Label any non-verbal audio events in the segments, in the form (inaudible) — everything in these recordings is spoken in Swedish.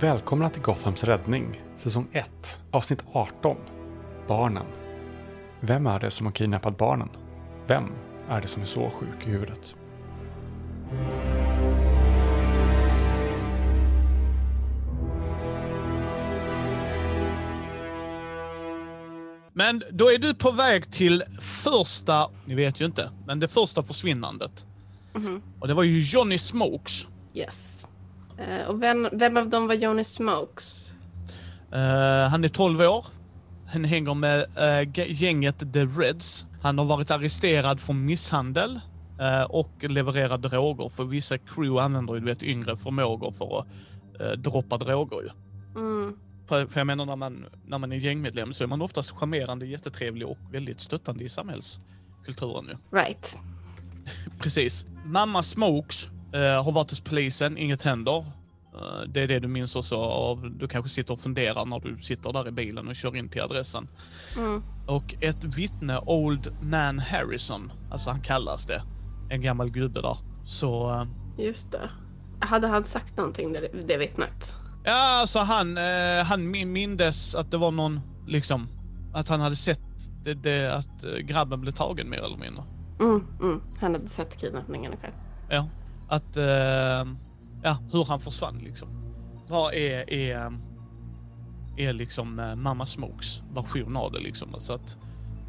Välkomna till Gothams räddning, säsong 1, avsnitt 18. Barnen. Vem är det som har kidnappat barnen? Vem är det som är så sjuk i huvudet? Men då är du på väg till första, ni vet ju inte, men det första försvinnandet. Mhm. Och det var ju Johnny Smokes. Yes. Eh, och vem, vem av dem var Johnny Smokes? Eh, han är 12 år. Han hänger med g- gänget The Reds. Han har varit arresterad för misshandel och levererar droger. För vissa crew använder ju du vet, yngre förmågor för att droppa droger. Ju. Mm. För, för jag menar när man, när man är gängmedlem så är man oftast charmerande, jättetrevlig och väldigt stöttande i samhällskulturen. Ju. Right. (laughs) Precis. Mamma Smokes eh, har varit hos polisen, inget händer. Eh, det är det du minns också av, du kanske sitter och funderar när du sitter där i bilen och kör in till adressen. Mm. Och ett vittne, Old Man Harrison, alltså han kallas det, en gammal gubbe där. Så, eh, Just det. Hade han sagt någonting, det, det vittnet? ja alltså han, eh, han min- mindes att det var någon, liksom, att han hade sett det, det, att grabben blev tagen mer eller mindre. Mm, mm. Han hade sett kidnappningen själv. Ja, att, eh, ja, hur han försvann liksom. Vad är, är, är liksom eh, Mamma Smokes version av det liksom? Alltså att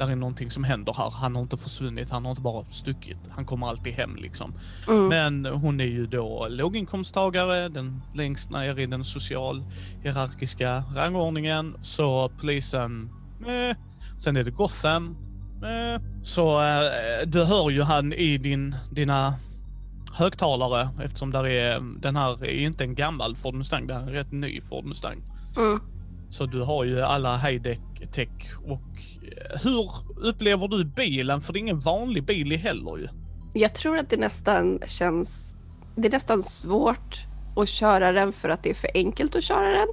där är någonting som händer här. Han har inte försvunnit, han har inte bara stuckit. Han kommer alltid hem liksom. Mm. Men hon är ju då låginkomsttagare, den längst ner i den social hierarkiska rangordningen. Så polisen, eh. Sen är det Gotham, eh. Så eh, du hör ju han i din, dina högtalare eftersom där är, den här är inte en gammal Ford Mustang, det här är en rätt ny Ford Mustang. Mm. Så du har ju alla high-tech tech och eh, hur upplever du bilen? För det är ingen vanlig bil heller ju. Jag tror att det nästan känns... Det är nästan svårt att köra den för att det är för enkelt att köra den.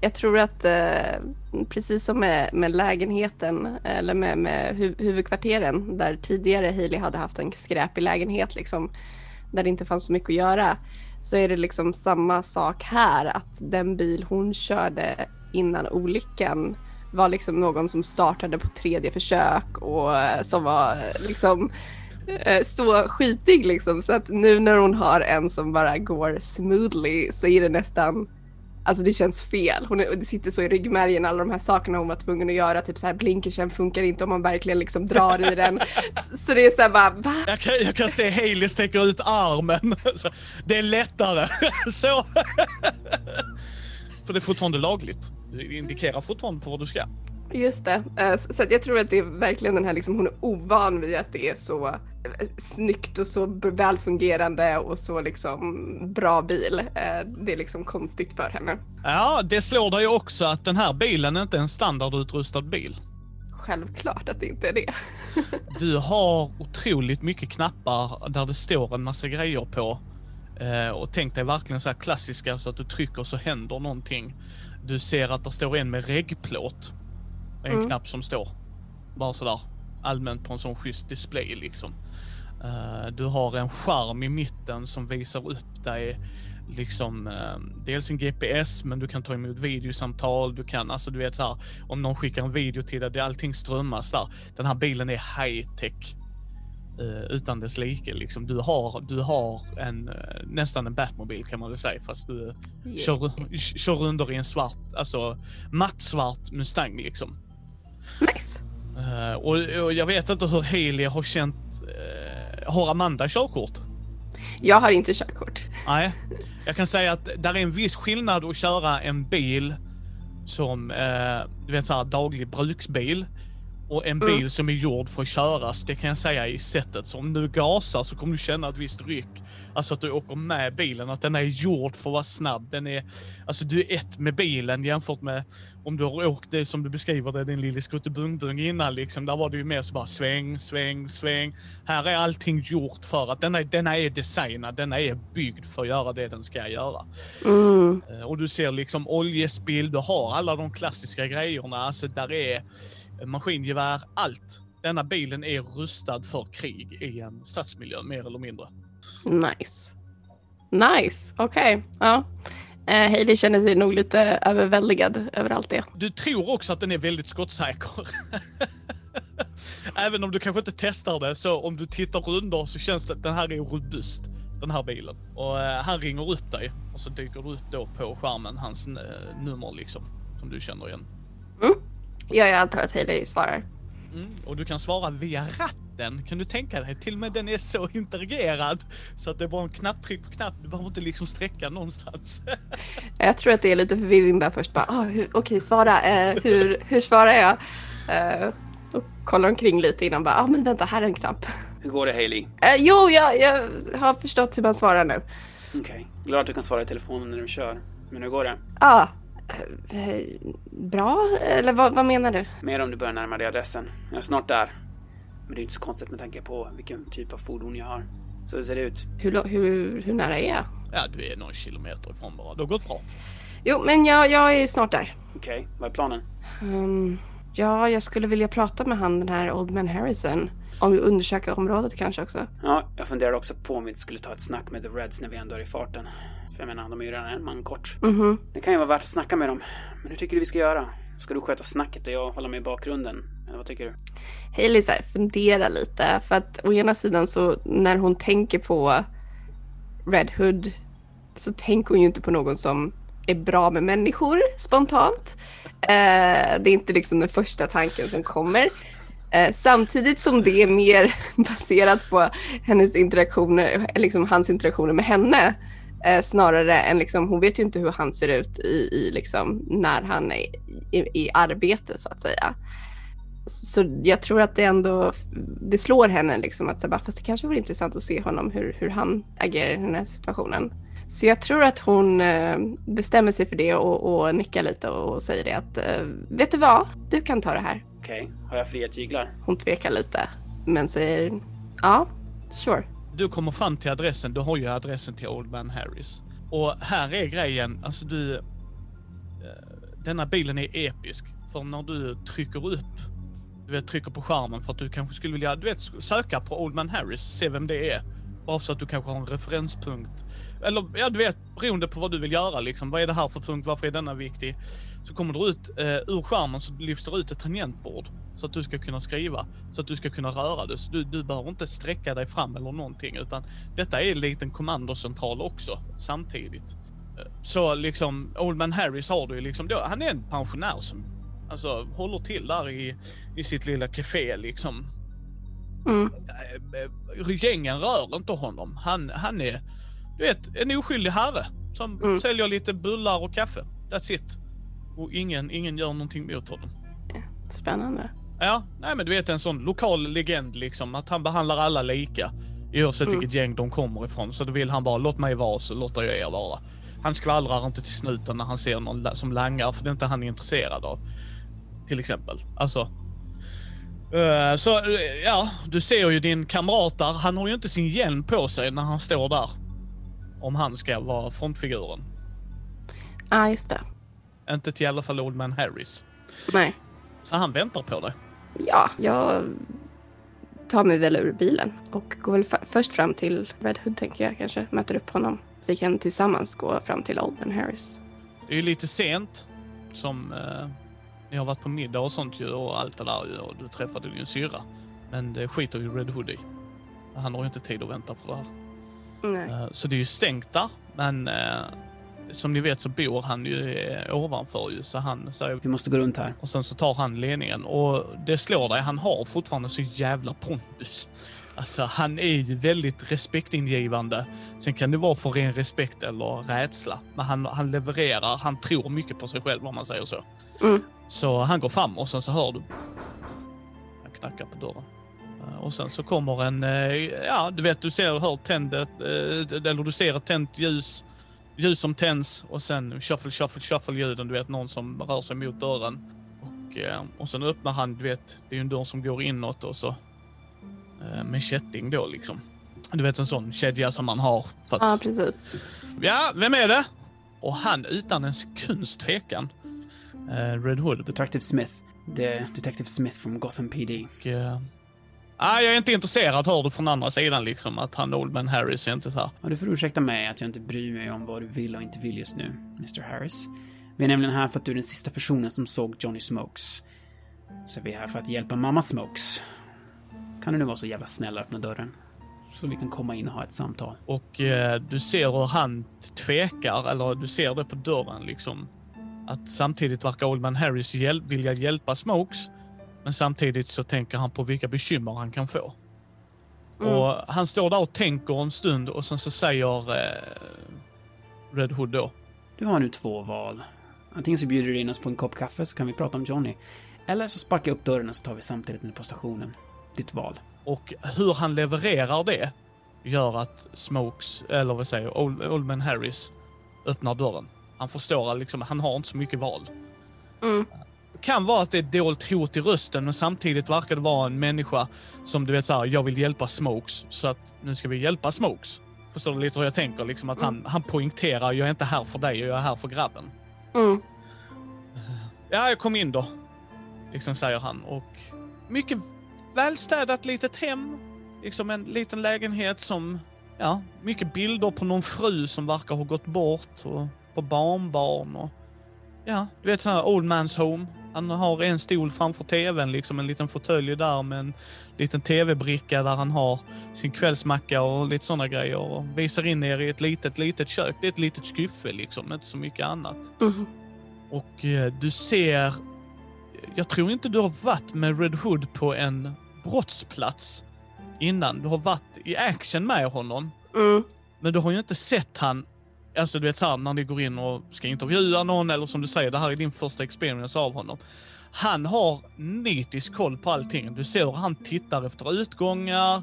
Jag tror att eh, precis som med, med lägenheten eller med, med hu huvudkvarteren där tidigare Hailey hade haft en skräpig lägenhet liksom där det inte fanns så mycket att göra så är det liksom samma sak här att den bil hon körde innan olyckan var liksom någon som startade på tredje försök och eh, som var eh, liksom eh, så skitig liksom. Så att nu när hon har en som bara går smoothly så är det nästan Alltså det känns fel. Hon är, det sitter så i ryggmärgen alla de här sakerna hon var tvungen att göra. Typ så här blinkersen funkar inte om man verkligen liksom drar i den. (laughs) Så det är så här bara va? Jag kan, jag kan se Hailey sträcker ut armen. (laughs) Det är lättare. (laughs) Så. För det är fortfarande lagligt. Det indikerar fortfarande på vad du ska. Just det. Eh, Så jag tror att det är verkligen den här liksom, hon är ovan vid att det är så eh, snyggt och så välfungerande och så liksom bra bil. Eh, Det är liksom konstigt för henne. Ja, det slår dig också att den här bilen är inte en standardutrustad bil. Självklart att det inte är det. (laughs) Du har otroligt mycket knappar där det står en massa grejer på. Och tänk dig verkligen så här klassiska så att du trycker så händer någonting. Du ser att det står en med reggplåt. En Mm. knapp som står. Bara sådär allmänt på en sån schysst display liksom. Eh, du har en skärm i mitten som visar upp dig liksom eh, dels en GPS men du kan ta emot videosamtal, du kan alltså du vet så här om någon skickar en video till dig, det allting strömmas där. Den här bilen är high tech eh, utan dess like liksom. Du har, du har en, nästan en Batmobil kan man väl säga fast du kör, kör under i en svart, alltså mattsvart Mustang liksom. Nice. Eh, och, och jag vet inte hur Haley har känt, eh, har Amanda körkort? Jag har inte körkort. Nej, jag kan säga att där är en viss skillnad att köra en bil som, eh, du vet såhär daglig bruksbil och en bil Mm. som är gjord för att köras. Det kan jag säga i sättet. Så om du gasar så kommer du känna ett visst ryck. Alltså att du åker med bilen, att den är gjord för att vara snabb. Den är, alltså du är ett med bilen jämfört med om du har åkt det som du beskriver det, din lille skuttebung innan liksom. Där var det ju mer så bara sväng, sväng, sväng. Här är allting gjort för att denna, denna är designad, denna är byggd för att göra det den ska göra. Mm. Eh, Och du ser liksom oljespill, du har alla de klassiska grejerna. Alltså där är maskingevär, allt. Denna bilen är rustad för krig i en stadsmiljö, mer eller mindre. Nice. Nice, okej. Ja. Eh, Hailey känner sig nog lite överväldigad över allt det. Du tror också att den är väldigt skottsäker. (laughs) Även om du kanske inte testar det, så om du tittar under så känns det att den här är robust. Den här bilen. Och eh, han ringer upp dig och så dyker du upp då på skärmen hans eh, nummer liksom. Som du känner igen. Ja, jag antar att Hailey svarar. Mm, och du kan svara via ratten. Kan du tänka dig? Till och med den är så interagerad så att det är bara en knapptryck på knapp. Du behöver inte liksom sträcka någonstans. (laughs) Jag tror att det är lite förvirring där först. Bara, ah, hur- Okej, svara. Eh, hur, hur svarar jag? Eh, och kollar omkring lite innan bara, ah, men vänta, här är en knapp. Hur går det Hailey? Eh, jo, jag, jag har förstått hur man svarar nu. Okej, glad att du kan svara i telefonen när du kör. Men hur går det? Ja, eh, bra? Eller vad, vad menar du? Mer om du börjar närma dig adressen. Jag är snart där. Men det är inte så konstigt med tanke på vilken typ av fordon jag har. Så det ser det ut. Hur, hur, hur nära är jag? ja, du är någon kilometer ifrån bara. Det har gått bra. Jo, men jag, jag är snart där. Okej, vad är planen? Ehm, ja, jag skulle vilja prata med han, den här Old Man Harrison. Om vi undersöker området kanske också. Ja, jag funderade också på om vi skulle ta ett snack med The Reds när vi ändå är i farten. För jag menar, de är ju redan en man kort. Mhm. Det kan ju vara värt att snacka med dem. Men hur tycker du vi ska göra? Ska du sköta snacket och jag hålla mig i bakgrunden? Eller vad tycker du? Hailey så här, funderar lite för att å ena sidan så när hon tänker på Red Hood så tänker hon ju inte på någon som är bra med människor spontant. Eh, det är inte liksom den första tanken som kommer. Eh, samtidigt som det är mer (laughs) baserat på hennes interaktioner, liksom hans interaktioner med henne. Eh, snarare än liksom, hon vet ju inte hur han ser ut i, i liksom, när han är i, i arbete så att säga. Så jag tror att det ändå, det slår henne liksom att så bara, fast det kanske vore intressant att se honom hur, hur han agerar i den här situationen. Så jag tror att hon eh, bestämmer sig för det och, och nickar lite och säger det att eh, vet du vad, du kan ta det här. Okej, har jag fria tyglar? Hon tvekar lite men säger ja, sure. Du kommer fram till adressen. Du har ju adressen till Old Man Harris. Och här är grejen, alltså du... Eh, denna bilen är episk. För när du trycker upp, du vet trycker på skärmen för att du kanske skulle vilja, du vet söka på Old Man Harris, se vem det är. Bara så att du kanske har en referenspunkt. Eller ja, du vet, beroende på vad du vill göra liksom. Vad är det här för punkt? Varför är denna viktig? Så kommer du ut eh, ur skärmen så lyfts det ut ett tangentbord. Så att du ska kunna skriva. Så att du ska kunna röra dig. Så du, du behöver inte sträcka dig fram eller någonting. Utan detta är en liten kommandocentral också samtidigt. Eh, så liksom, Old Man Harris har du ju liksom då, han är en pensionär som alltså håller till där i, i sitt lilla café liksom. Mm. Eh, eh, Gängen rör inte honom. Han, han är, du vet, en oskyldig herre som Mm. säljer lite bullar och kaffe. That's it. Och ingen, ingen gör någonting mot honom. Spännande. Ja, nej men du vet en sån lokal legend liksom, att han behandlar alla lika. Oavsett Mm. vilket gäng de kommer ifrån. Så då vill han bara, låt mig vara så låter jag er vara. Han skvallrar inte till snuten när han ser någon som langar, för det är inte han intresserad av. Till exempel. Alltså. Eh, så, eh, ja, du ser ju din kamrat där. Han har ju inte sin hjälm på sig när han står där. Om han ska vara frontfiguren. Ja, ah, just det. Inte till i alla fall Old Man Harris. Nej. Så han väntar på dig. Ja, jag tar mig väl ur bilen och går väl först fram till Red Hood tänker jag kanske. Möter upp honom. Vi kan tillsammans gå fram till Old Man Harris. Det är ju lite sent som eh, ni har varit på middag och sånt ju och allt det där ju, och du träffade din syrra. Men det skiter ju Red Hood i. Han har ju inte tid att vänta för det här. Nej. Eh, så det är ju stängt där, men eh, som ni vet så bor han ju eh, ovanför ju så han säger Vi måste gå runt här. och sen så tar han ledningen och det slår dig, han har fortfarande så jävla pondus. Alltså han är ju väldigt respektingivande. Sen kan det vara för ren respekt eller rädsla. Men han, han levererar, han tror mycket på sig själv om man säger så. Mm. Så han går fram och sen så hör du. Han knackar på dörren. Eh, Och sen så kommer en, eh, ja du vet du ser hör tändet, eh, eller du ser ett tänt ljus. Ljus som tänds och sen shuffle, shuffle, shuffle ljuden. Du vet någon som rör sig mot dörren. Och, och sen öppnar han, du vet, det är ju en dörr som går inåt och så. Med kätting då liksom. Du vet en sån kedja som man har. Att, Ja, precis. Ja, vem är det? Och han utan en sekunds tvekan. Eh, Red Hood. Detective Smith. Är Detective Smith från Gotham PD. Och, eh, Ah, jag är inte intresserad, hör du från andra sidan liksom. Att han Oldman Harris är inte så här. Ja, du får ursäkta mig att jag inte bryr mig om vad du vill och inte vill just nu, Mr. Harris. Vi är nämligen här för att du är den sista personen som såg Johnny Smokes. Så vi är här för att hjälpa mamma Smokes. Kan du nu vara så jävla snäll och öppna dörren? Så vi kan komma in och ha ett samtal. Och eh, du ser hur han tvekar, eller du ser det på dörren liksom. Att samtidigt verkar Oldman Harris hjäl vilja hjälpa Smokes. Men samtidigt så tänker han på vilka bekymmer han kan få. Mm. Och han står där och tänker en stund och sen så säger eh, Red Hood då. Du har nu två val. Antingen så bjuder du in oss på en kopp kaffe så kan vi prata om Johnny. Eller så sparkar jag upp dörren och så tar vi samtidigt ner på stationen. Ditt val. Och hur han levererar det gör att Smokes, eller vad säger Oldman Harris öppnar dörren. Han förstår att liksom, han har inte så mycket val. Mm. Kan vara att det är ett dolt hot i rösten, men samtidigt verkar det vara en människa som du vet såhär, jag vill hjälpa Smokes, så att nu ska vi hjälpa Smokes. Förstår du lite hur jag tänker? Liksom att han, han poängterar, jag är inte här för dig, jag är här för grabben. Mm. Ja, jag kom in då. Liksom säger han. Och mycket välstädat litet hem. Liksom en liten lägenhet som, ja, mycket bilder på någon fru som verkar ha gått bort och på barnbarn och ja, du vet sån här old man's home. Han har en stol framför tvn, liksom en liten fåtölj där med en liten tv-bricka där han har sin kvällsmacka och lite sådana grejer och visar in er i ett litet, litet kök. Det är ett litet skyffe liksom, inte så mycket annat. Mm. Och eh, du ser... Jag tror inte du har varit med Red Hood på en brottsplats innan. Du har varit i action med honom. Mm. Men du har ju inte sett han, alltså du vet såhär när ni går in och ska intervjua någon eller som du säger, det här är din första experience av honom. Han har nitisk koll på allting. Du ser hur han tittar efter utgångar,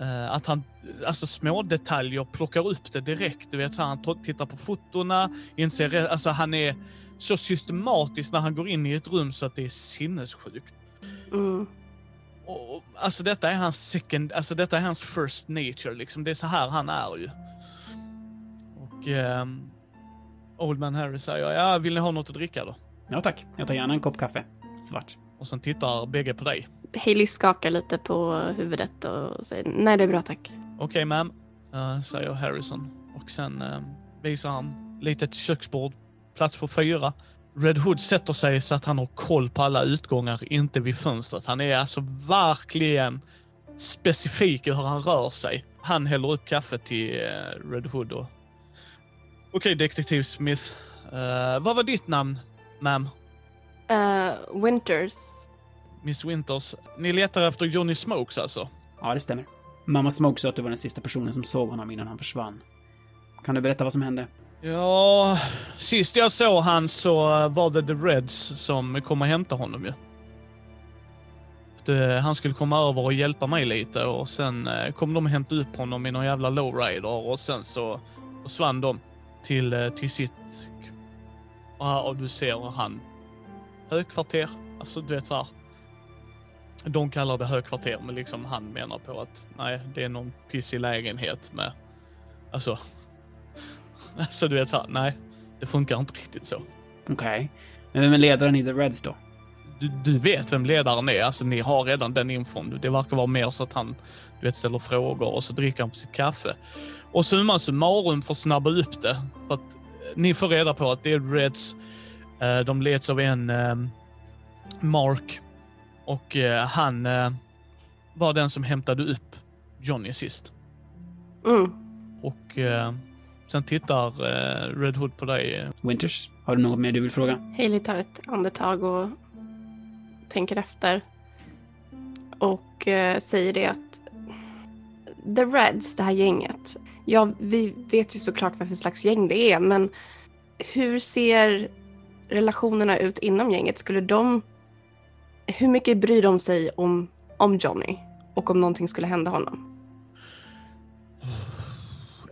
eh, att han, alltså små detaljer plockar upp det direkt. Du vet så han tittar på fotona, inser, alltså han är så systematisk när han går in i ett rum så att det är sinnessjukt. Mm. Och, och, alltså detta är hans second, alltså detta är hans first nature liksom. Det är så här han är ju. Och ehm, Old Man Harry säger, ja vill ni ha något att dricka då? Ja tack, jag tar gärna en kopp kaffe. Svart. Och sen tittar bägge på dig. Hailey skakar lite på huvudet och säger nej det är bra tack. Okej ma'am, eh, säger Harrison. Och sen eh, visar han litet köksbord, plats för fyra. Red Hood sätter sig så att han har koll på alla utgångar, inte vid fönstret. Han är alltså verkligen specifik i hur han rör sig. Han häller upp kaffe till eh, Red Hood och... Okej, detektiv Smith. Eh, vad var ditt namn, ma'am? Uh, Winters. Miss Winters. Ni letar efter Johnny Smokes alltså? Ja, det stämmer. Mamma Smoke sa att du var den sista personen som såg honom innan han försvann. Kan du berätta vad som hände? Ja, sist jag såg han så var det The Reds som kom och hämtade honom ju. Det, han skulle komma över och hjälpa mig lite och sen eh, kom de och hämtade upp honom i någon jävla lowrider och sen så försvann de till, eh, till sitt... Och, och du ser han högkvarter. Alltså du vet så här. De kallar det högkvarter men liksom han menar på att nej, det är någon pissig lägenhet med... Alltså (laughs) Alltså du vet såhär, nej. Det funkar inte riktigt så. Okej. Men vem är ledaren i The Reds då? Du, du vet vem ledaren är, alltså ni har redan den infon. Det verkar vara mer så att han, du vet, ställer frågor och så dricker han på sitt kaffe. Och summa summarum för att snabba upp det. För att eh, ni får reda på att det är Reds, eh, de leds av en eh, Mark. Och eh, han var den som hämtade upp Johnny sist. Mm. Och sen tittar Red Hood på dig. Winters, har du något mer du vill fråga? Hailey tar ett andetag och tänker efter. Och säger det att The Reds, det här gänget. Ja, vi vet ju såklart vad för slags gäng det är, men hur ser relationerna ut inom gänget? Skulle de... Hur mycket bryr de sig om, om Johnny? Och om någonting skulle hända honom?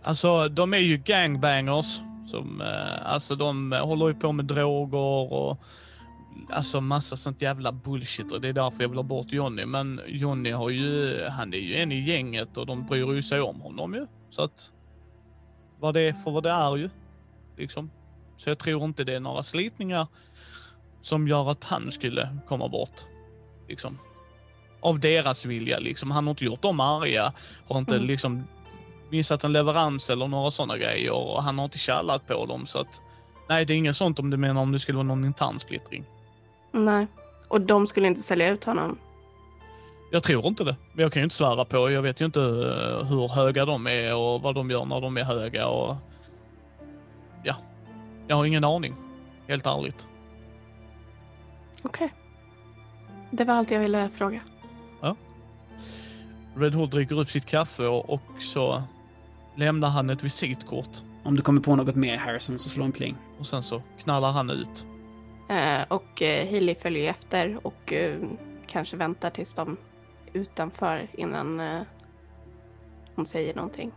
Alltså, de är ju gangbangers. Som, eh, alltså, de håller ju på med droger och alltså massa sånt jävla bullshit och det är därför jag vill ha bort Johnny. Men Johnny har ju, han är ju en i gänget och de bryr ju sig om honom ju. Så att, vad det är för vad det är ju. Liksom. Så jag tror inte det är några slitningar som gör att han skulle komma bort. Liksom. av deras vilja. Liksom. Han har inte gjort dem arga, har inte Mm. liksom missat en leverans eller några sådana grejer och han har inte kallat på dem. Så att, nej, det är inget sånt om du menar om det skulle vara någon intern splittring. Nej. Och de skulle inte sälja ut honom. Jag tror inte det, men jag kan ju inte svära på. Jag vet ju inte eh, hur höga de är och vad de gör när de är höga och... Ja, jag har ingen aning. Helt ärligt. Okej. Det var allt jag ville fråga. Red Hood dricker upp sitt kaffe och, och så lämnar han ett visitkort. Om du kommer på något mer Harrison så slå en pling. Och sen så knallar han ut. Eh, och eh, Hailey följer efter och eh, kanske väntar tills de är utanför innan eh, hon säger någonting.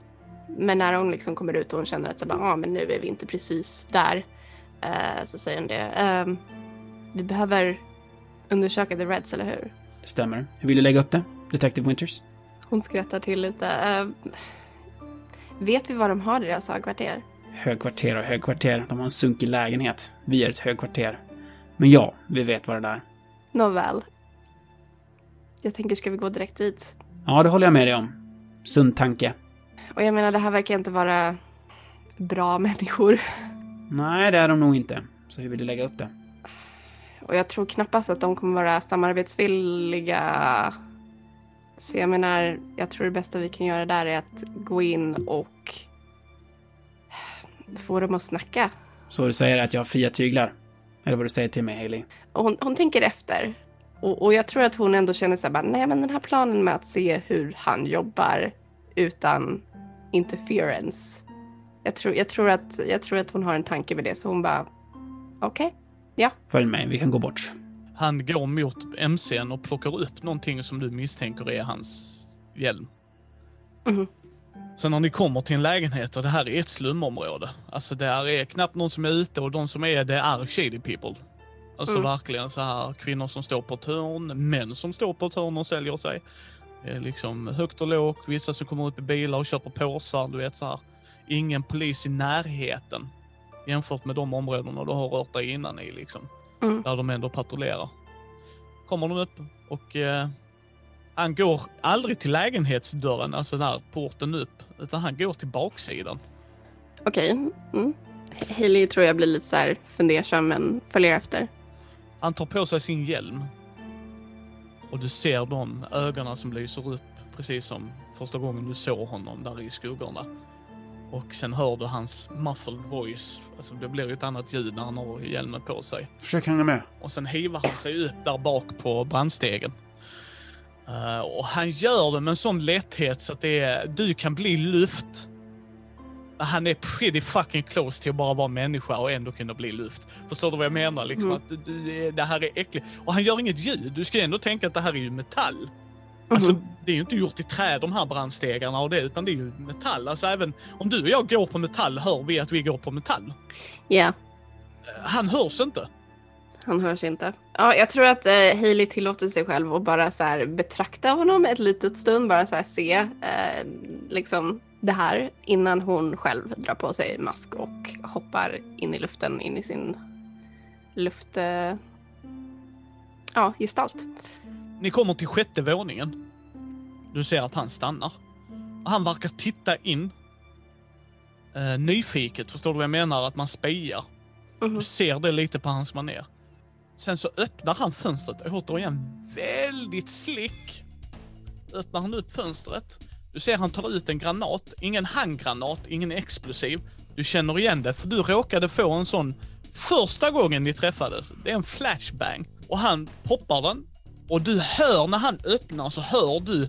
Men när hon liksom kommer ut och hon känner att så bara, ah, men nu är vi inte precis där, eh, så säger hon det. ehm, vi behöver undersöka The Reds, eller hur? Stämmer. Hur vill du lägga upp det? Detective Winters? Hon skrattar till lite. ehm, vet vi vad de har i deras högkvarter? Högkvarter och högkvarter. De har en sunkig lägenhet. Vi är ett högkvarter. Men ja, vi vet vad det är. Nåväl. Jag tänker, ska vi gå direkt dit? Ja, det håller jag med dig om. Sund tanke. Och jag menar, det här verkar inte vara bra (laughs) människor. Nej, det är de nog inte. Så hur vill du lägga upp det? Och jag tror knappast att de kommer vara samarbetsvilliga. Så jag menar, jag tror det bästa vi kan göra där är att gå in och få dem att snacka. Så du säger att jag har fria tyglar? Eller vad du säger till mig, Haley? Hon, hon tänker efter. Och, och jag tror att hon ändå känner så här, bara, nej men den här planen med att se hur han jobbar utan interference. Jag tror, jag tror, att, jag tror att hon har en tanke med det, så hon bara, okej. Följ mig, vi kan gå bort. Han går mot MCn och plockar upp någonting som du misstänker är hans hjälm. Mhm. Sen när ni kommer till en lägenhet och det här är ett slumområde. Alltså det är knappt någon som är ute och de som är det är shady people. Alltså Mm. verkligen så här kvinnor som står på ett hörn, män som står på ett hörn och säljer sig. Det är liksom högt och lågt, vissa som kommer upp i bilar och köper påsar, du vet så här. Ingen polis i närheten jämfört med de områdena du har rört dig innan i liksom. Mm. Där de ändå patrullerar. Kommer de upp och eh, han går aldrig till lägenhetsdörren, alltså där porten upp, utan han går till baksidan. Okej. Mm. Hailey tror jag blir lite så här fundersam men följer efter. Han tar på sig sin hjälm. Och du ser de ögonen som lyser upp precis som första gången du såg honom där i skuggorna. Och sen hör du hans muffled voice. Alltså det blir ju ett annat ljud när han har hjälmen på sig. Försök hänga med. Och sen hivar han sig upp där bak på brandstegen. Eh, och han gör det med en sån lätthet så att det är, du kan bli luft. Han är pretty fucking close till att bara vara människa och ändå kunna bli luft. Förstår du vad jag menar? Liksom Mm. att du, det här är äckligt. Och han gör inget ljud. Du ska ändå tänka att det här är ju metall. Alltså, Mhm. det är ju inte gjort i trä de här brandstegarna och det, utan det är ju metall. Alltså även om du och jag går på metall hör vi att vi går på metall. Ja, Eh, Han hörs inte. Han hörs inte. Ja, jag tror att eh, Hailey tillåter sig själv att bara så här betrakta honom ett litet stund, bara så här se eh, liksom det här innan hon själv drar på sig mask och hoppar in i luften, in i sin luft... Eh, ja, gestalt. Ni kommer till sjätte våningen. Du ser att han stannar. Han verkar titta in. Eh, nyfiket, förstår du vad jag menar? Att man spejar. Mhm. Du ser det lite på hans maner. Sen så öppnar han fönstret, återigen väldigt slick. Öppnar han upp fönstret. Du ser han tar ut en granat, ingen handgranat, ingen explosiv. Du känner igen det, för du råkade få en sån första gången ni träffades. Det är en flashbang. Och han poppar den. Och du hör när han öppnar så hör du,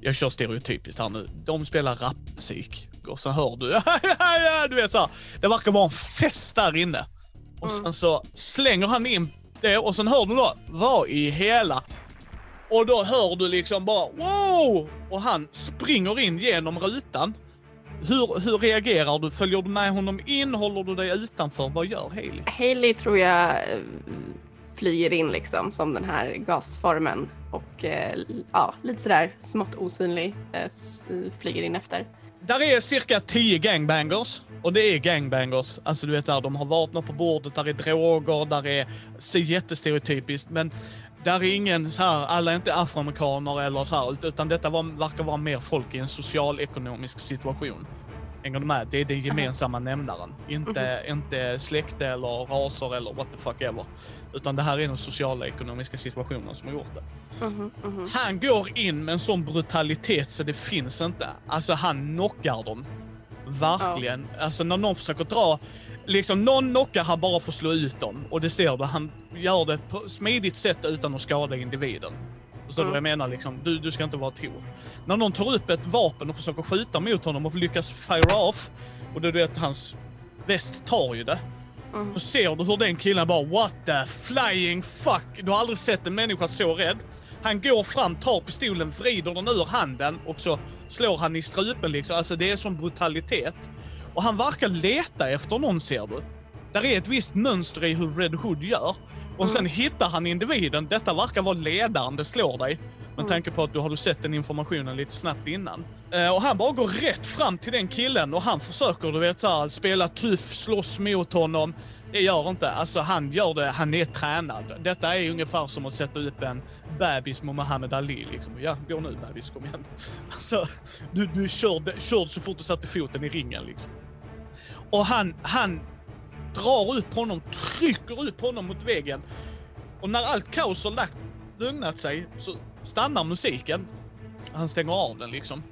jag kör stereotypiskt här nu, de spelar rapmusik. Och så hör du, (laughs) du vet så här, det verkar vara en fest där inne. Och sen så slänger han in det och sen hör du då, vad i hela? Och då hör du liksom bara wow! Och han springer in genom rutan. Hur, hur reagerar du? Följer du med honom in? Håller du dig utanför? Vad gör Haley? Hailey tror jag eh, flyger in liksom som den här gasformen och eh, ja, lite sådär smått osynlig eh, flyger in efter. Där är cirka 10 gangbangers. Och det är gangbangers. Alltså du vet där, de har vapen på bordet, där är droger, där är så jättestereotypiskt. Men där är ingen så här, alla är inte afroamerikaner eller så här, utan detta var, verkar vara mer folk i en socialekonomisk situation. Hänger du med? Det är den gemensamma nämnaren. Inte, inte släkte eller raser eller what the fuck ever. Utan det här är den sociala ekonomiska situationen som har gjort det. Mhm, mhm. Han går in med en sån brutalitet så det finns inte. Alltså han knockar dem. Verkligen. Alltså när någon försöker dra, liksom någon knockar han bara för att slå ut dem. Och det ser du, han gör det på smidigt sätt utan att skada individen. Förstår du vad jag menar? Liksom, du, du ska inte vara hot. När någon tar upp ett vapen och försöker skjuta mot honom och lyckas fire off, och du vet hans väst tar ju det. Mm. Så ser du hur den killen bara what the flying fuck. Du har aldrig sett en människa så rädd. Han går fram, tar pistolen, vrider den ur handen och så slår han i strupen liksom. Alltså det är sån brutalitet. Och han verkar leta efter någon ser du. Där är ett visst mönster i hur Red Hood gör. Och sen hittar han individen. Detta verkar vara ledaren det slår dig. Med Mm. tanke på att du har du sett den informationen lite snabbt innan. Eh, och han bara går rätt fram till den killen och han försöker du vet så här, spela tuff, slåss mot honom. Det gör inte. Alltså han gör det, han är tränad. Detta är ungefär som att sätta upp en bebis med Muhammad Ali liksom. Ja, gå nu bebis, kom igen. (laughs) Alltså, du, du körde, körde så fort du satte foten i ringen liksom. Och han, han drar upp honom, trycker upp honom mot väggen. Och när allt kaos har lagt, lugnat sig så stannar musiken. Han stänger av den liksom.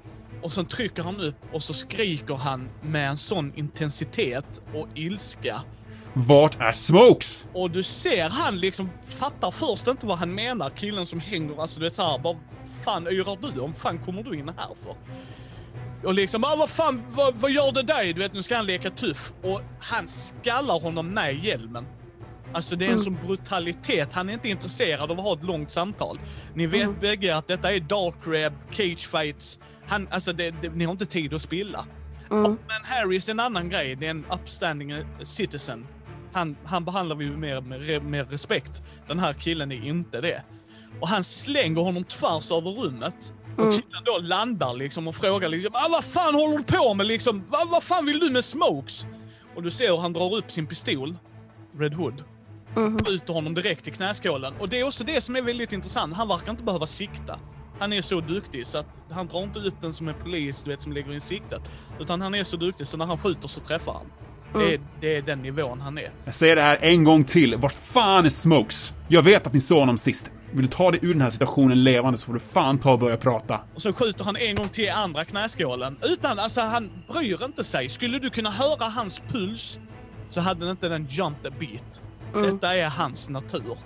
Och sen trycker han upp och så skriker han med en sån intensitet och ilska. Vart är Smokes? Och du ser han liksom fattar först inte vad han menar, killen som hänger, alltså du vet såhär bara fan yrar du om? fan kommer du in här för? Och liksom, ah, vad fan, vad, vad gör det dig? Du vet, nu ska han leka tuff. Och han skallar honom med hjälmen. Alltså det är en sån brutalitet. Han är inte intresserad av att ha ett långt samtal. Ni vet Mm. bägge att detta är dark reb, cage fights. Han, alltså det, det, ni har inte tid att spilla. Mm. Men Harris är en annan grej. Det är en upstanding eh, citizen. Han, han behandlar vi med, med, med respekt. Den här killen är inte det. Och han slänger honom tvärs över rummet. Och Mm. killen då landar liksom och frågar liksom ah, vad fan håller du på med liksom? Vad, vad fan vill du med smokes? Och du ser hur han drar upp sin pistol, Red Hood, Mhm. skjuter honom direkt i knäskålen. Och det är också det som är väldigt intressant. Han verkar inte behöva sikta. Han är så duktig så att han drar inte upp den som en polis du vet, som lägger in siktet. Utan han är så duktig så när han skjuter så träffar han. Det, är, det är den nivån han är. Jag säger det här en gång till. Vart fan är Smokes? Jag vet att ni såg honom sist. Vill du ta dig ur den här situationen levande så får du fan ta och börja prata. Och så skjuter han en gång till i andra knäskålen. Utan, alltså han bryr inte sig. Skulle du kunna höra hans puls så hade den inte den jumped a beat. Detta är hans natur.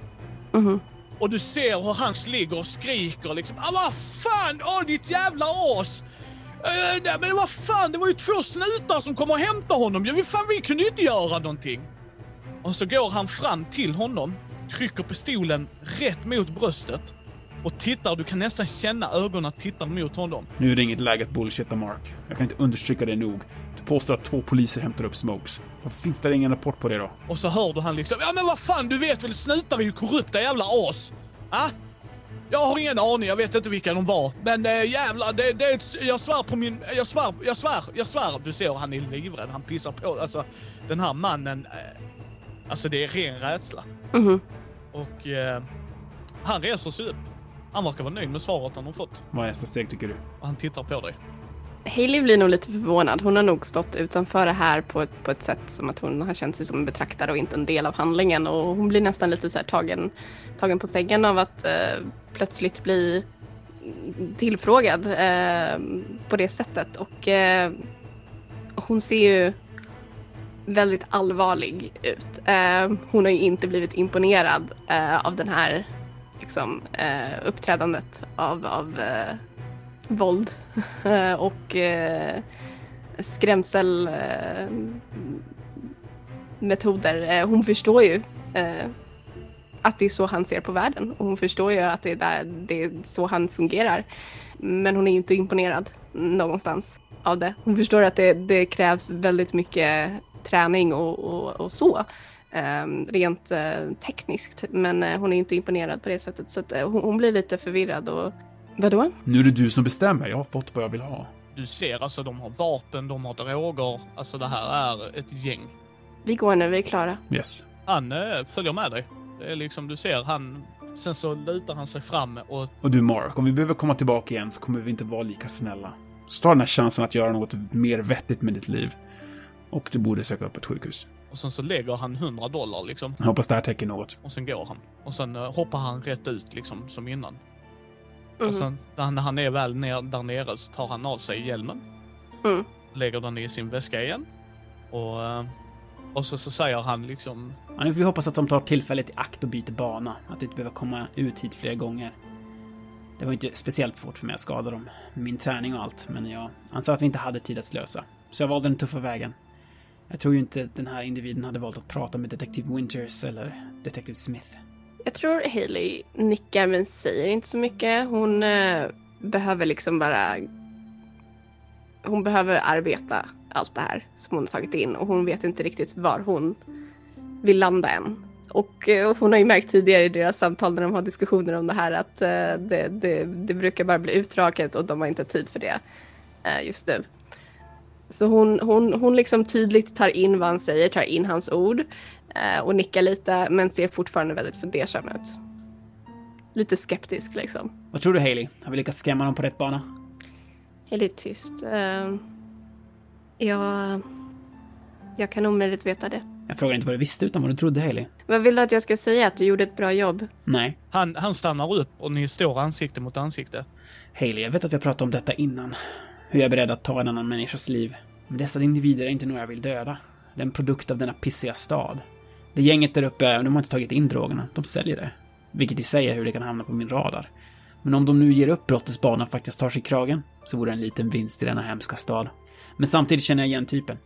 Mhm. Och du ser hur han ligger och skriker liksom. Ah, vad fan! Åh, ditt jävla as! Uh, nej, men vad fan, det var ju två snutar som kom och hämtade honom. Ja, fan, vi kunde ju inte göra någonting. Och så går han fram till honom, trycker pistolen rätt mot bröstet och tittar. Du kan nästan känna ögonen tittar mot honom. Nu är det inget läge att bullshitta, Mark. Jag kan inte understryka det nog. Du påstår att två poliser hämtar upp Smokes. Varför finns det ingen rapport på det då? Och så hör du han liksom, ja men vad fan du vet väl snutar är ju korrupta jävla as. Ah? Jag har ingen aning, jag vet inte vilka de var. Men äh, jävlar, det, det jag svär på min, jag svär, jag svär, jag svär. Du ser han är livrädd, han pissar på, alltså den här mannen, eh, alltså det är ren rädsla. Mhm. Och eh, han reser sig upp. Han verkar vara nöjd med svaret han har fått. Vad är nästa steg tycker du? Och han tittar på dig. Hailey blir nog lite förvånad. Hon har nog stått utanför det här på ett, på ett sätt som att hon har känt sig som en betraktare och inte en del av handlingen. Och hon blir nästan lite så här tagen, tagen på sängen av att eh, plötsligt bli tillfrågad eh, på det sättet. Och eh, hon ser ju väldigt allvarlig ut. Eh, hon har ju inte blivit imponerad eh, av den här liksom, eh, uppträdandet av, av eh, våld (laughs) och eh, skrämselmetoder. eh. Eh, hon förstår ju eh, att det är så han ser på världen och hon förstår ju att det är, där, det är så han fungerar. Men hon är inte imponerad någonstans av det. Hon förstår att det, det krävs väldigt mycket träning och, och, och så. eh, rent eh, tekniskt. Men eh, hon är inte imponerad på det sättet. Så att, eh, hon, blir lite förvirrad och vadå? Nu är det du som bestämmer. Jag har fått vad jag vill ha. Du ser alltså, de har vapen, de har droger. Alltså det här är ett gäng. Vi går nu, vi är klara. Yes. Han följer med dig. Det är liksom, du ser han Sen så lutar han sig fram och Och du Mark, om vi behöver komma tillbaka igen så kommer vi inte vara lika snälla. Så ta den här chansen att göra något mer vettigt med ditt liv. Och du borde söka upp ett sjukhus. Och sen så lägger han 100 dollar liksom. Jag hoppas det här täcker något. Och sen går han. Och sen uh, hoppar han rätt ut liksom som innan. Mhm. Och sen när- när han är väl ner, där nere så tar han av sig hjälmen. Mm. Lägger den i sin väska igen. Och, eh, och så, så säger han liksom Ja, nu får vi hoppas att de tar tillfället i akt och byter bana. Att de inte behöver komma ut hit fler gånger. Det var inte speciellt svårt för mig att skada dem. Min träning och allt, men jag ansåg att vi inte hade tid att slösa. Så jag valde den tuffa vägen. Jag tror ju inte att den här individen hade valt att prata med detektiv Winters eller detektiv Smith. Jag tror Hailey nickar men säger inte så mycket. Hon eh, behöver liksom bara... Hon behöver arbeta allt det här som hon har tagit in och hon vet inte riktigt var hon vill landa än. Och eh, hon har ju märkt tidigare i deras samtal när de har diskussioner om det här att eh, det, det, det brukar bara bli utdraget och de har inte tid för det eh, just nu. Så hon, hon, hon liksom tydligt tar in vad han säger, tar in hans ord eh, och nickar lite men ser fortfarande väldigt fundersam ut. Lite skeptisk liksom. Vad tror du Haley? Har vi lyckats skrämma dem på rätt bana? Är lite tyst. Uh, jag, jag kan omöjligt veta det. Jag frågar inte vad du visste utan vad du trodde Haley. Vad vill du att jag ska säga? Att du gjorde ett bra jobb? Nej. Han, han stannar upp och ni står ansikte mot ansikte. Haley, jag vet att vi har pratat om detta innan. Hur jag är beredd att ta en annan människas liv. Men dessa individer är inte några jag vill döda. Det är en produkt av denna pissiga stad. Det gänget där uppe, de har inte tagit in drogerna. De säljer det. Vilket i sig är hur det kan hamna på min radar. Men om de nu ger upp brottets bana och faktiskt tar sig i kragen, så vore det en liten vinst i denna hemska stad. Men samtidigt känner jag igen typen.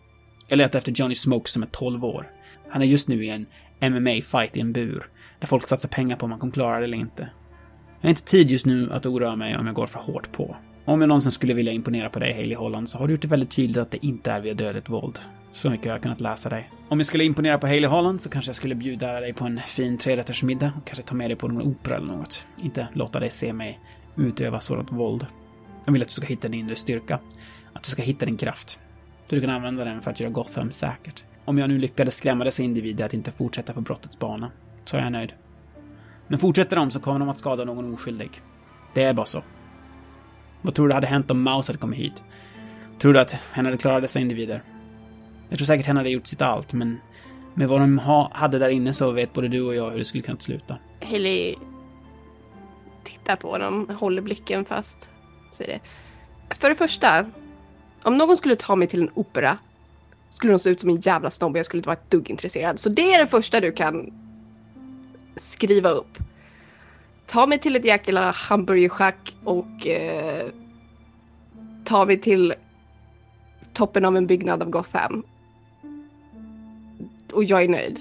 Jag letar efter Johnny Smoke som är 12 år. Han är just nu i en MMA-fight i en bur, där folk satsar pengar på om han kommer klara det eller inte. Jag har inte tid just nu att oroa mig om jag går för hårt på. Om jag någonsin skulle vilja imponera på dig, Hailey Holland, så har du gjort det väldigt tydligt att det inte är via dödligt våld. Så mycket har jag kunnat läsa dig. Om jag skulle imponera på Hailey Holland så kanske jag skulle bjuda dig på en fin trerättersmiddag och kanske ta med dig på någon opera eller något. Inte låta dig se mig utöva sådant våld. Jag vill att du ska hitta din inre styrka. Att du ska hitta din kraft. Så du kan använda den för att göra Gotham säkert. Om jag nu lyckades skrämma dessa individer att inte fortsätta på brottets bana, så är jag nöjd. Men fortsätter de så kommer de att skada någon oskyldig. Det är bara så. Vad tror du hade hänt om Mouse hade kommit hit? Tror du att hen hade klarat dessa individer? Jag tror säkert hen hade gjort sitt allt, men med vad de ha, hade där inne så vet både du och jag hur det skulle kunna sluta. Hailey tittar på dem. håller blicken fast. Säger det. För det första, om någon skulle ta mig till en opera skulle de se ut som en jävla snobb och jag skulle inte vara ett dugg intresserad. Så det är det första du kan skriva upp. Ta mig till ett jäkla hamburgerschack och eh, ta mig till toppen av en byggnad av Gotham. Och jag är nöjd.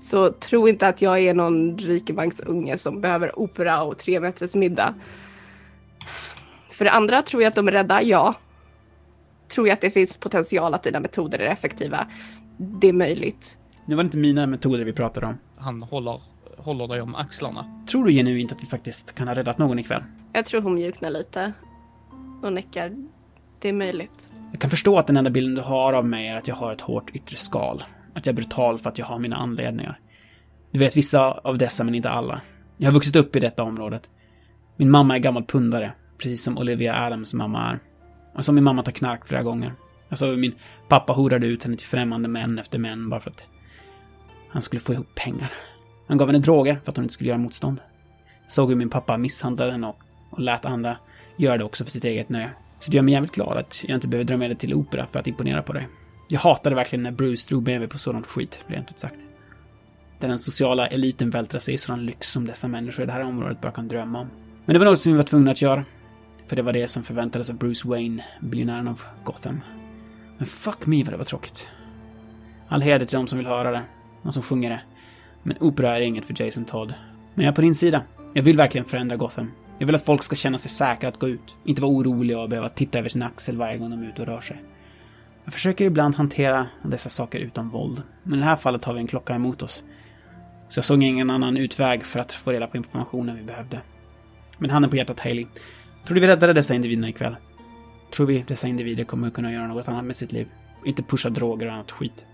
Så tro inte att jag är någon rikemansunge som behöver opera och tre rätters middag. För det andra, tror jag att de är rädda? Ja. Tror jag att det finns potential att dina metoder är effektiva? Det är möjligt. Nu var det inte mina metoder vi pratade om. Han håller, håller dig om axlarna. Tror du genuint att vi faktiskt kan ha räddat någon ikväll? Jag tror hon mjuknar lite och nickar. Det är möjligt. Jag kan förstå att den enda bilden du har av mig är att jag har ett hårt yttre skal. Att jag är brutal för att jag har mina anledningar. Du vet vissa av dessa, men inte alla. Jag har vuxit upp i detta området. Min mamma är gammal pundare, precis som Olivia Adams mamma är. Och som min mamma tar knark flera gånger. Jag såg hur min pappa horade ut henne till främmande män efter män bara för att han skulle få ihop pengar. Han gav henne droger för att hon inte skulle göra motstånd. Jag såg hur min pappa misshandlade henne och, och lät andra göra det också för sitt eget nöje. Så det gör mig jävligt glad att jag inte behöver dra med dig till opera för att imponera på dig. Jag hatade verkligen när Bruce drog med mig på sådant skit, rent ut sagt. Där den sociala eliten vältrar sig i sådan lyx som dessa människor i det här området bara kan drömma om. Men det var något som vi var tvungna att göra. För det var det som förväntades av Bruce Wayne, biljonären av Gotham. Men fuck me vad det var tråkigt. All heder till de som vill höra det, de som sjunger det. Men opera är inget för Jason Todd. Men jag är på din sida. Jag vill verkligen förändra Gotham. Jag vill att folk ska känna sig säkra att gå ut. Inte vara oroliga och behöva titta över sin axel varje gång de är ute och rör sig. Jag försöker ibland hantera dessa saker utan våld. Men i det här fallet har vi en klocka emot oss. Så jag såg ingen annan utväg för att få reda på informationen vi behövde. Men handen på hjärtat, Haley. Tror du vi räddade dessa individerna ikväll? Tror vi dessa individer kommer kunna göra något annat med sitt liv? Inte pusha droger och annat skit.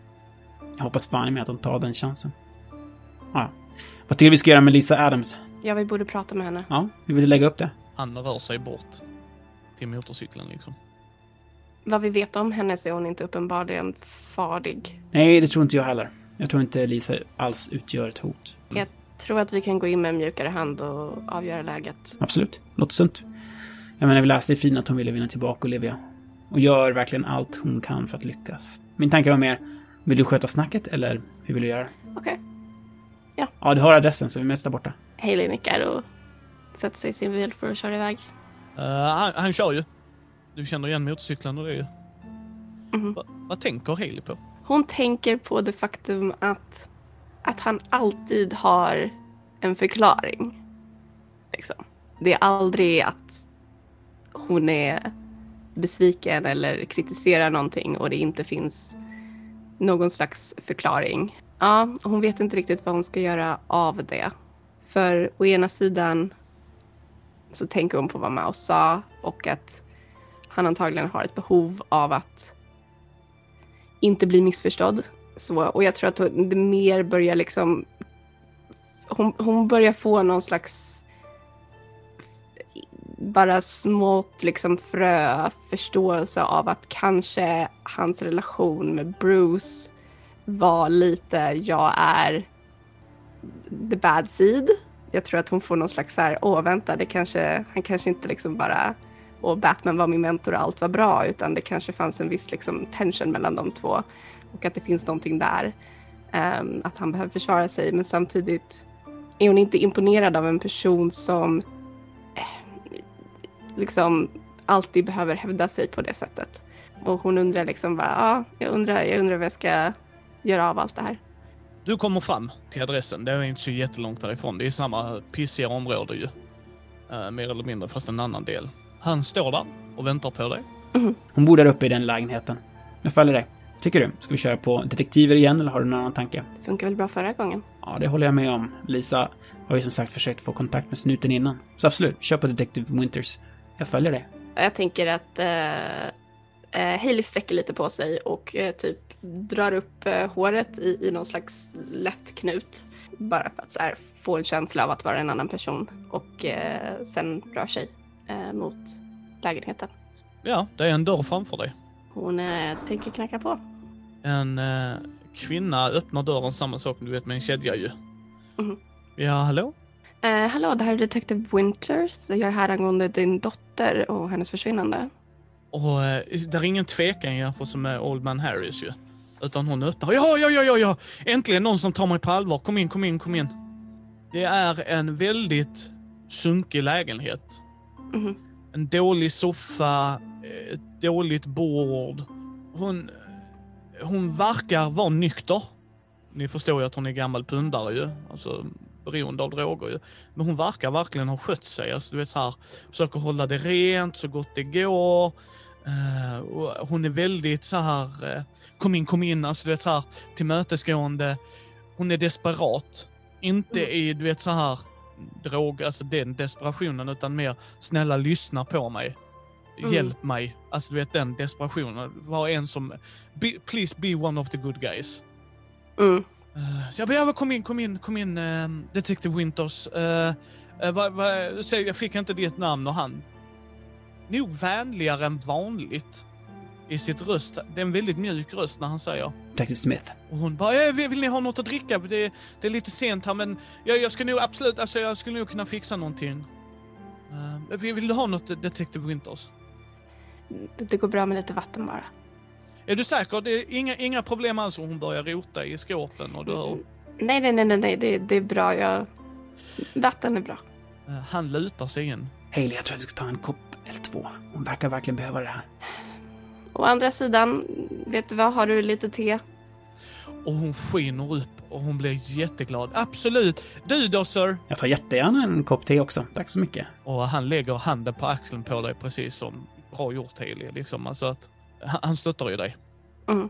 Jag hoppas fan med att de tar den chansen. Ja. Vad tycker du vi ska göra med Lisa Adams? Ja, vi borde prata med henne. Ja, vi vill lägga upp det. Han rör sig bort till motorcykeln liksom. Vad vi vet om henne så är hon inte uppenbarligen farlig. Nej, det tror inte jag heller. Jag tror inte Lisa alls utgör ett hot. Jag tror att vi kan gå in med en mjukare hand och avgöra läget. Absolut. Låter sunt. Jag menar, vi läste i fin att hon ville vinna tillbaka Olivia. Och gör verkligen allt hon kan för att lyckas. Min tanke var mer, vill du sköta snacket eller hur vill du göra? Okej. Ja, du har adressen så vi möts där borta. Hailey nickar och sätter sig i sin bil för att köra iväg. Eh, han, han kör ju. Du känner igen motorcykeln och det är ju... Mhm. Va, vad tänker Haley på? Hon tänker på det faktum att, att han alltid har en förklaring. Liksom. Det är aldrig att hon är besviken eller kritiserar någonting och det inte finns någon slags förklaring. Ja, hon vet inte riktigt vad hon ska göra av det. För å ena sidan så tänker hon på vad Mao sa och att han antagligen har ett behov av att inte bli missförstådd. Så, och jag tror att hon- det mer börjar liksom... Hon, hon börjar få någon slags bara smått liksom frö förståelse av att kanske hans relation med Bruce var lite jag är the bad seed. Jag tror att hon får någon slags så här, åh vänta, det kanske, han kanske inte liksom bara, och Batman var min mentor och allt var bra, utan det kanske fanns en viss liksom tension mellan de två och att det finns någonting där. Um, att han behöver försvara sig, men samtidigt är hon inte imponerad av en person som eh, liksom alltid behöver hävda sig på det sättet. Och hon undrar liksom bara, ja, jag undrar, jag undrar vad jag ska göra av allt det här. Du kommer fram till adressen. Det är inte så jättelångt därifrån. Det är samma pissiga område ju. Eh, mer eller mindre, fast en annan del. Han står där och väntar på dig. Hon bor där uppe i den lägenheten. Jag följer dig. Tycker du? Ska vi köra på detektiver igen eller har du någon annan tanke? Det funkar väl bra förra gången? Ja, det håller jag med om. Lisa har ju som sagt försökt få kontakt med snuten innan. Så absolut, kör på Detective Winters. Jag följer dig. Jag tänker att eh, eh, Hailey sträcker lite på sig och eh, typ drar upp eh, håret i, i någon slags lätt knut. Bara för att här, få en känsla av att vara en annan person och eh, sen rör sig eh, mot lägenheten. Ja, det är en dörr framför dig. Hon eh, tänker knacka på. En eh, kvinna öppnar dörren, samma sak du vet med en kedja ju. Mhm. Ja, hallå? Hallå, det här är Detective Winters. Jag är här angående din dotter och hennes försvinnande. Och eh, det är ingen tvekan jämfört med Old Man Harris ju. Utan hon öppnar. Ja, ja, ja, ja, ja! Äntligen någon som tar mig på allvar. Kom in, kom in, kom in. Det är en väldigt sunkig lägenhet. Mhm. En dålig soffa, ett dåligt bord. Hon, hon verkar vara nykter. Ni förstår ju att hon är gammal pundare ju. Alltså beroende av droger ju. Men hon verkar verkligen ha skött sig. Alltså, du vet så här, försöker hålla det rent så gott det går. Eh, och hon är väldigt så här, eh, kom in, kom in, alltså du vet så här tillmötesgående. Hon är desperat. Inte i, du vet så här drog, alltså den desperationen, utan mer snälla lyssna på mig. Mm. Hjälp mig. Alltså du vet den desperationen. Var en som, be, please be one of the good guys. Mm. Eh, Så jag ja, kom in, kom in, kom in, uh, Detective Winters. Jag fick inte ditt namn och han. Nog vänligare än vanligt i sitt röst. Det är en väldigt mjuk röst när han säger. Detective Smith. Och hon bara, "Eh, vill, ni ha något att dricka? Det, det är lite sent här men jag, jag ska nog absolut, alltså jag skulle nog kunna fixa någonting. Uh, vill, vill du ha något Detective Winters? Det, det går bra med lite vatten bara. Är du säker? Det är inga, inga problem alls om hon börjar rota i skåpen och du hör. Nej, nej, nej, nej, nej. Det, det är bra. Jag... Vatten är bra. Eh, han lutar sig in. Hailey, jag tror att vi ska ta en kopp eller två. Hon verkar verkligen behöva det här. Å andra sidan, vet du vad? Har du lite te? Och hon skiner upp och hon blir jätteglad. Absolut! Du då sir? Jag tar jättegärna en kopp te också. Tack så mycket. Och han lägger handen på axeln på dig precis som bra gjort Haley. Liksom. Alltså att, han, stöttar ju dig. Mm.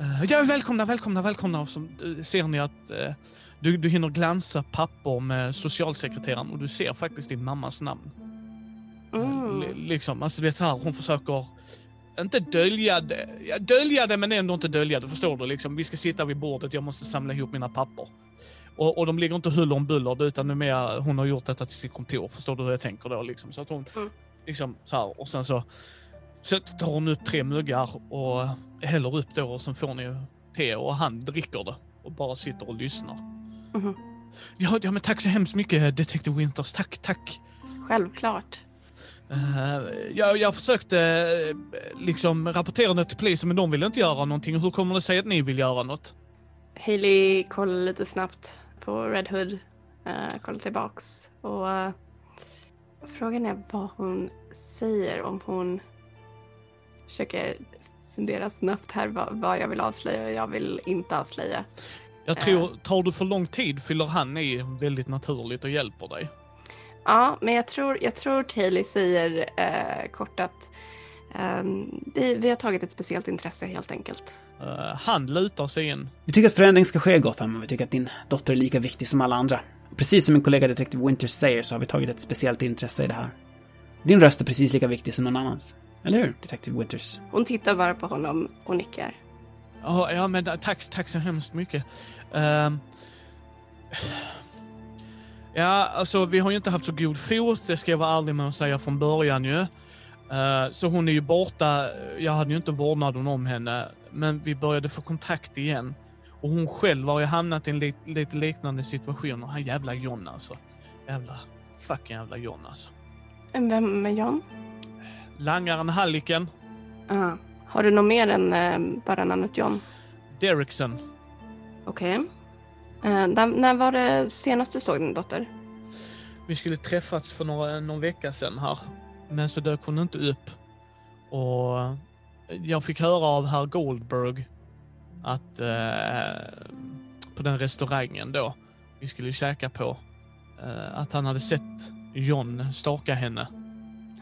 Uh, ja, välkomna, välkomna, välkomna. Och så uh, ser ni att uh, du, du hinner glansa papper med socialsekreteraren och du ser faktiskt din mammas namn. Mm. Liksom, alltså du vet så här, hon försöker inte dölja det, ja, dölja det men ändå inte dölja det, förstår du? Liksom, vi ska sitta vid bordet, jag måste samla ihop mina papper. Och, och de ligger inte huller om buller utan mer hon har gjort detta till sitt kontor. Förstår du hur jag tänker då liksom? Så att hon Mm. liksom så här och sen så, så tar hon upp tre muggar och häller upp då och sen får ni te och han dricker det och bara sitter och lyssnar. Mhm. Ja, ja men tack så hemskt mycket Detective Winters. Tack, tack. Självklart. Uh, jag, jag försökte eh, liksom rapportera det till polisen men de ville inte göra någonting. Hur kommer det sig att ni vill göra något? Hailey kollar lite snabbt på Red Hood. Uh, kollar tillbaks. Och eh, frågan är vad hon säger om hon försöker fundera snabbt här vad, vad jag vill avslöja och jag vill inte avslöja. Jag tror, tar du för lång tid fyller han i väldigt naturligt och hjälper dig. Ja, men jag tror, jag tror Hailey säger eh, kort att ehm, vi, vi har tagit ett speciellt intresse helt enkelt. Eh, han lutar sig in. Vi tycker att förändring ska ske, Gotham, och vi tycker att din dotter är lika viktig som alla andra. Precis som min kollega Detective Winters säger så har vi tagit ett speciellt intresse i det här. Din röst är precis lika viktig som någon annans. Eller hur, Detective Winters? Hon tittar bara på honom och nickar. Ja, ja men tack, tack så hemskt mycket. Ehm, ja, alltså vi har ju inte haft så god fot, det ska jag vara ärlig med att säga från början ju. Eh, så hon är ju borta, jag hade ju inte vårdnaden om henne, men vi började få kontakt igen. Och hon själv har ju hamnat i en li lite liknande situation. Och han jävla John alltså. Jävla, fucking jävla John alltså. Vem är John? Langaren Halliken, Ah. Har du något mer än eh, bara namnet John? Derrickson. Okej. Eh, när, när var det senast du såg din dotter? Vi skulle träffats för några, någon vecka sedan här. Men så dök hon inte upp. Och jag fick höra av herr Goldberg att eh, på den restaurangen då vi skulle käka på eh, att han hade sett John staka henne.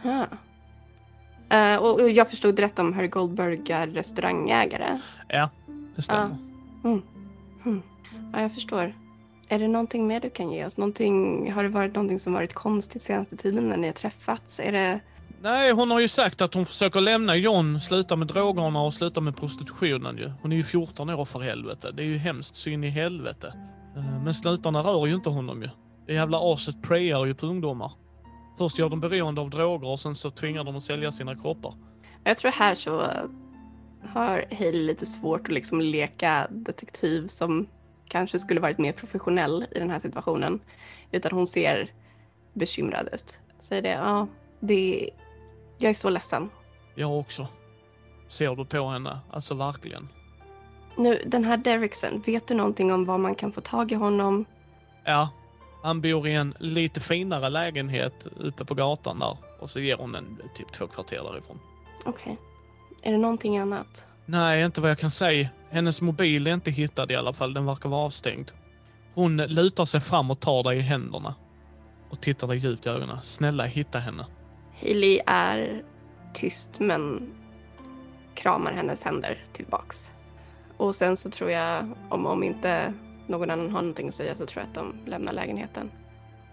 Ah. Eh, och jag förstod rätt om herr Goldberg är restaurangägare. Ja, det stämmer. Ja, jag förstår. Är det någonting mer du kan ge oss? Någonting, har det varit någonting som varit konstigt senaste tiden när ni har träffats? Är det... Nej, hon har ju sagt att hon försöker lämna John, sluta med drogerna och sluta med prostitutionen ju. Hon är ju 14 år för helvete. Det är ju hemskt syn i helvete. Eh, Men slutarna rör ju inte honom ju. Det jävla aset preyar ju på ungdomar. Först gör de beroende av droger och sen så tvingar de att sälja sina kroppar. Jag tror här så eh, har Hailey lite svårt att liksom leka detektiv som kanske skulle varit mer professionell i den här situationen. Utan hon ser bekymrad ut. Säger det, ja, det... Jag är så ledsen. Jag också. Ser du på henne? Alltså verkligen. Nu, den här Derrickson, vet du någonting om var man kan få tag i honom? Ja, han bor i en lite finare lägenhet uppe på gatan där. Och så ger hon en typ två kvarter därifrån. Okej. Är det någonting annat? Nej, inte vad jag kan säga. Hennes mobil är inte hittad i alla fall. Den verkar vara avstängd. Hon lutar sig fram och tar dig i händerna. Och tittar dig djupt i ögonen. Snälla, hitta henne. Hailey är tyst men kramar hennes händer tillbaks. Och sen så tror jag, om, om inte någon annan har någonting att säga så tror jag att de lämnar lägenheten.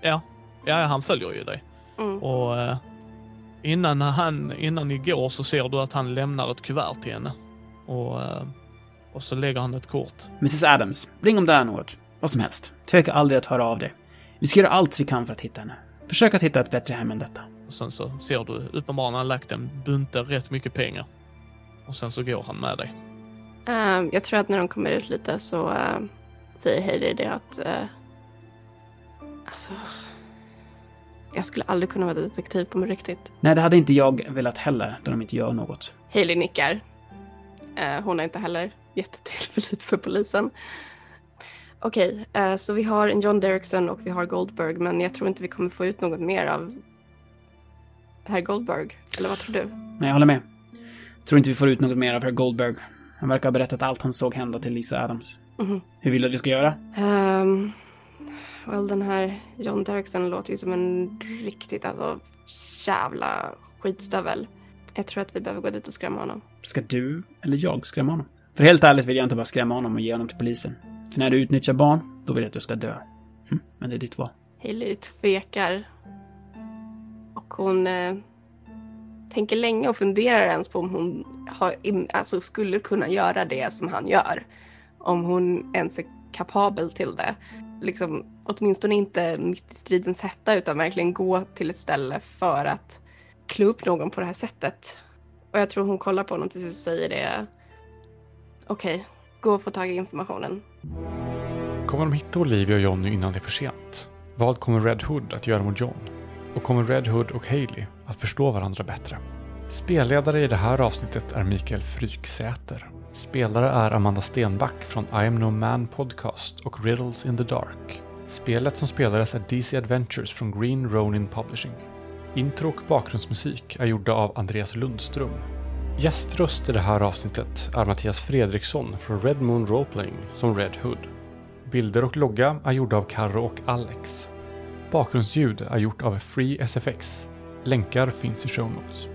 Ja, ja han följer ju dig. Mm. Och eh, innan, han, innan ni går så ser du att han lämnar ett kuvert till henne. Och, eh, och så lägger han ett kort. Mrs Adams, ring om det är något. Vad som helst. Tveka aldrig att höra av dig. Vi ska göra allt vi kan för att hitta henne. Försök att hitta ett bättre hem än detta. Och sen så ser du uppenbarligen han lagt en bunte rätt mycket pengar. Och sen så går han med dig. Ehm, jag tror att när de kommer ut lite så eh, säger Hailey det att uh, alltså, jag skulle aldrig kunna vara detektiv på mig riktigt. Nej, det hade inte jag velat heller, då de inte gör något. Hailey nickar. Eh, hon har inte heller jättetillförlit för polisen. Okej, eh, så vi har en John Derrickson och vi har Goldberg, men jag tror inte vi kommer få ut något mer av herr Goldberg. Eller vad tror du? Nej, jag håller med. Tror inte vi får ut något mer av herr Goldberg. Han verkar ha berättat allt han såg hända till Lisa Adams. Mhm. Hur vill du att vi ska göra? Um, well, den här John Derrickson låter ju som en riktigt alltså, jävla skitstövel. Jag tror att vi behöver gå dit och skrämma honom. Ska du eller jag skrämma honom? För helt ärligt vill jag inte bara skrämma honom och ge honom till polisen. För när du utnyttjar barn, då vill jag att du ska dö. Hm, men det är ditt val. Hailey tvekar. Och hon eh, tänker länge och funderar ens på om hon har, alltså, skulle kunna göra det som han gör. Om hon ens är kapabel till det. liksom, åtminstone inte mitt i stridens hetta utan verkligen gå till ett ställe för att klå upp någon på det här sättet. Och jag tror hon kollar på honom tills hon och säger det. Okej, okay, gå och få tag i informationen. Kommer de hitta Olivia och Johnny innan det är för sent? Vad kommer Red Hood att göra mot John? Och kommer Red Hood och Haley att förstå varandra bättre? Spelledare i det här avsnittet är Mikael Fryksäter. Spelare är Amanda Stenback från I am no man podcast och Riddles in the Dark. Spelet som spelades är DC Adventures från Green Ronin Publishing. Intro och bakgrundsmusik är gjorda av Andreas Lundström. Gäströst i det här avsnittet är Mattias Fredriksson från Red Moon Roleplaying som Red Hood. Bilder och logga är gjorda av Carro och Alex. Bakgrundsljud är gjort av Free SFX. Länkar finns i show notes.